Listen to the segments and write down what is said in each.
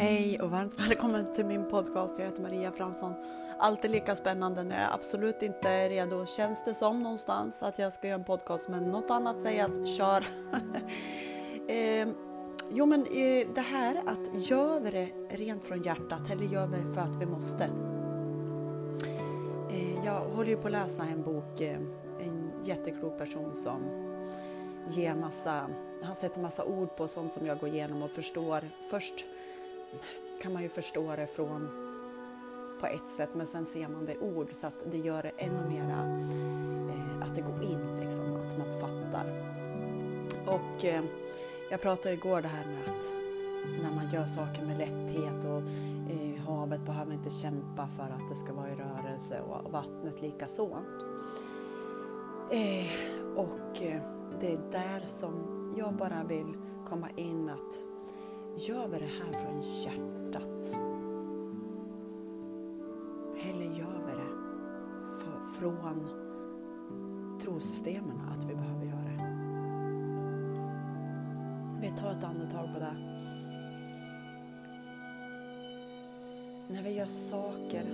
Hej och varmt välkommen till min podcast. Jag heter Maria Fransson. Alltid lika spännande när jag absolut inte är redo. Känns det som någonstans att jag ska göra en podcast men något annat säger att kör. eh, jo men eh, det här att gör vi det rent från hjärtat eller gör vi det för att vi måste? Eh, jag håller ju på att läsa en bok, eh, en jätteklok person som ger massa, han sätter massa ord på sånt som jag går igenom och förstår först kan man ju förstå det från på ett sätt men sen ser man det i ord så att det gör det ännu mera eh, att det går in, liksom, att man fattar. Och eh, jag pratade igår det här med att när man gör saker med lätthet och eh, havet behöver inte kämpa för att det ska vara i rörelse och vattnet lika så. Eh, och eh, det är där som jag bara vill komma in att Gör vi det här från hjärtat? Eller gör vi det från trosystemen att vi behöver göra det? Vi tar ett andetag på det. När vi gör saker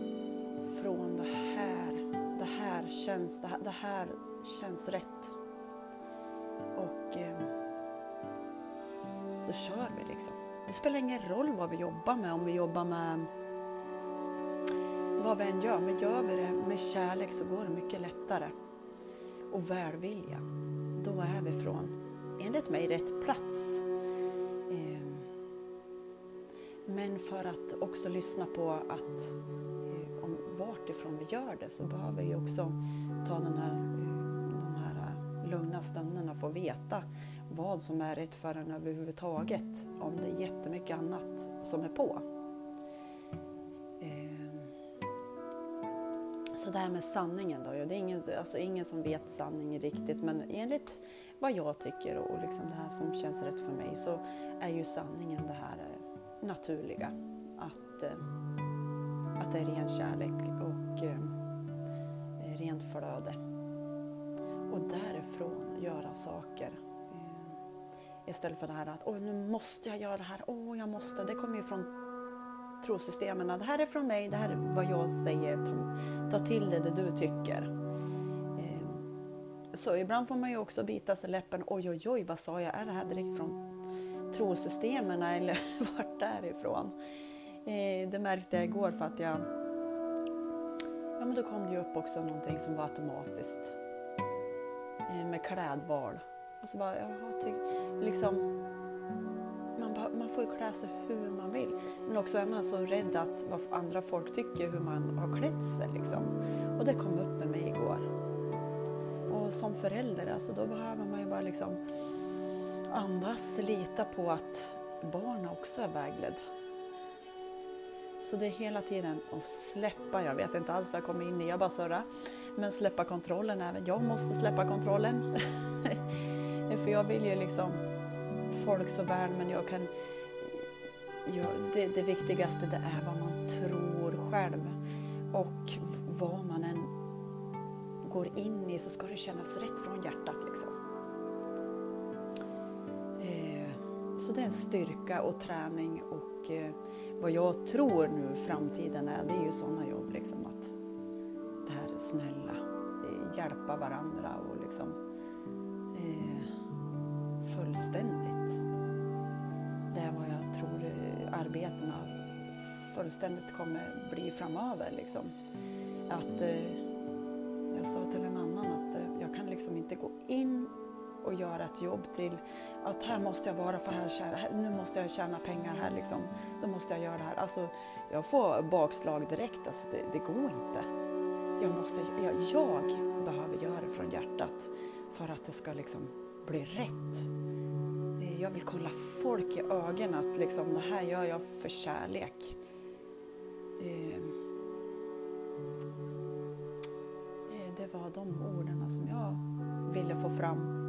från det här, det här känns, det här, det här känns rätt. Och eh, då kör vi liksom. Det spelar ingen roll vad vi jobbar med, om vi jobbar med vad vi än gör, men gör vi det med kärlek så går det mycket lättare. Och välvilja, då är vi från, enligt mig, rätt plats. Ehm, men för att också lyssna på att eh, om vart ifrån vi gör det så behöver vi också ta den här eh, lugna stunderna, få veta vad som är rätt för en överhuvudtaget om det är jättemycket annat som är på. Ehm, så det här med sanningen då, det är ingen, alltså ingen som vet sanningen riktigt men enligt vad jag tycker och liksom det här som känns rätt för mig så är ju sanningen det här eh, naturliga. Att, eh, att det är ren kärlek och eh, rent flöde. Göra saker eh, Istället för det här att åh, nu måste jag göra det här, åh jag måste. Det kommer ju från trosystemen. Det här är från mig, det här är vad jag säger. Ta, ta till det, det du tycker. Eh, så ibland får man ju också bita sig läppen. Oj, oj, oj, vad sa jag? Är det här direkt från trosystemen eller vart därifrån? Eh, det märkte jag igår för att jag... Ja, men då kom det ju upp också någonting som var automatiskt. Eh, med klädval. Och så bara, jaha, tyck, liksom, man, man får ju klä sig hur man vill. Men också är man så rädd att vad andra folk tycker hur man har klätt sig. Liksom. Och det kom upp med mig igår. Och som förälder, alltså, då behöver man ju bara liksom andas, lita på att barnen också är vägledd. Så det är hela tiden att släppa, jag vet inte alls vad jag kommer in i, jag bara surrar. Men släppa kontrollen även. Jag måste släppa kontrollen. För jag vill ju liksom folk så väl men jag kan... Jag, det, det viktigaste det är vad man tror själv. Och vad man än går in i så ska det kännas rätt från hjärtat. Liksom. Eh, så det är en styrka och träning och eh, vad jag tror nu framtiden är, det är ju sådana jobb. Liksom, att det här snälla, eh, hjälpa varandra och liksom eh, fullständigt. Det är vad jag tror eh, arbetena fullständigt kommer bli framöver. Liksom. Att, eh, jag sa till en annan att eh, jag kan liksom inte gå in och göra ett jobb till att här måste jag vara för här, här nu måste jag tjäna pengar här liksom. Då måste jag göra det här. Alltså, jag får bakslag direkt, alltså, det, det går inte. Jag, måste, jag, jag behöver göra det från hjärtat för att det ska liksom bli rätt. Eh, jag vill kolla folk i ögonen att liksom, det här gör jag för kärlek. Ehm. Eh, det var de orden som jag ville få fram.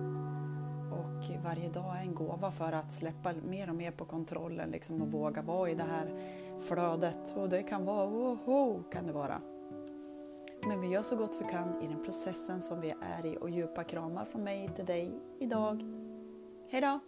Och varje dag är en gåva för att släppa mer och mer på kontrollen liksom, och våga vara i det här flödet. Och det kan vara, woho, kan det vara. Men vi gör så gott vi kan i den processen som vi är i och djupa kramar från mig till dig idag. Hejdå!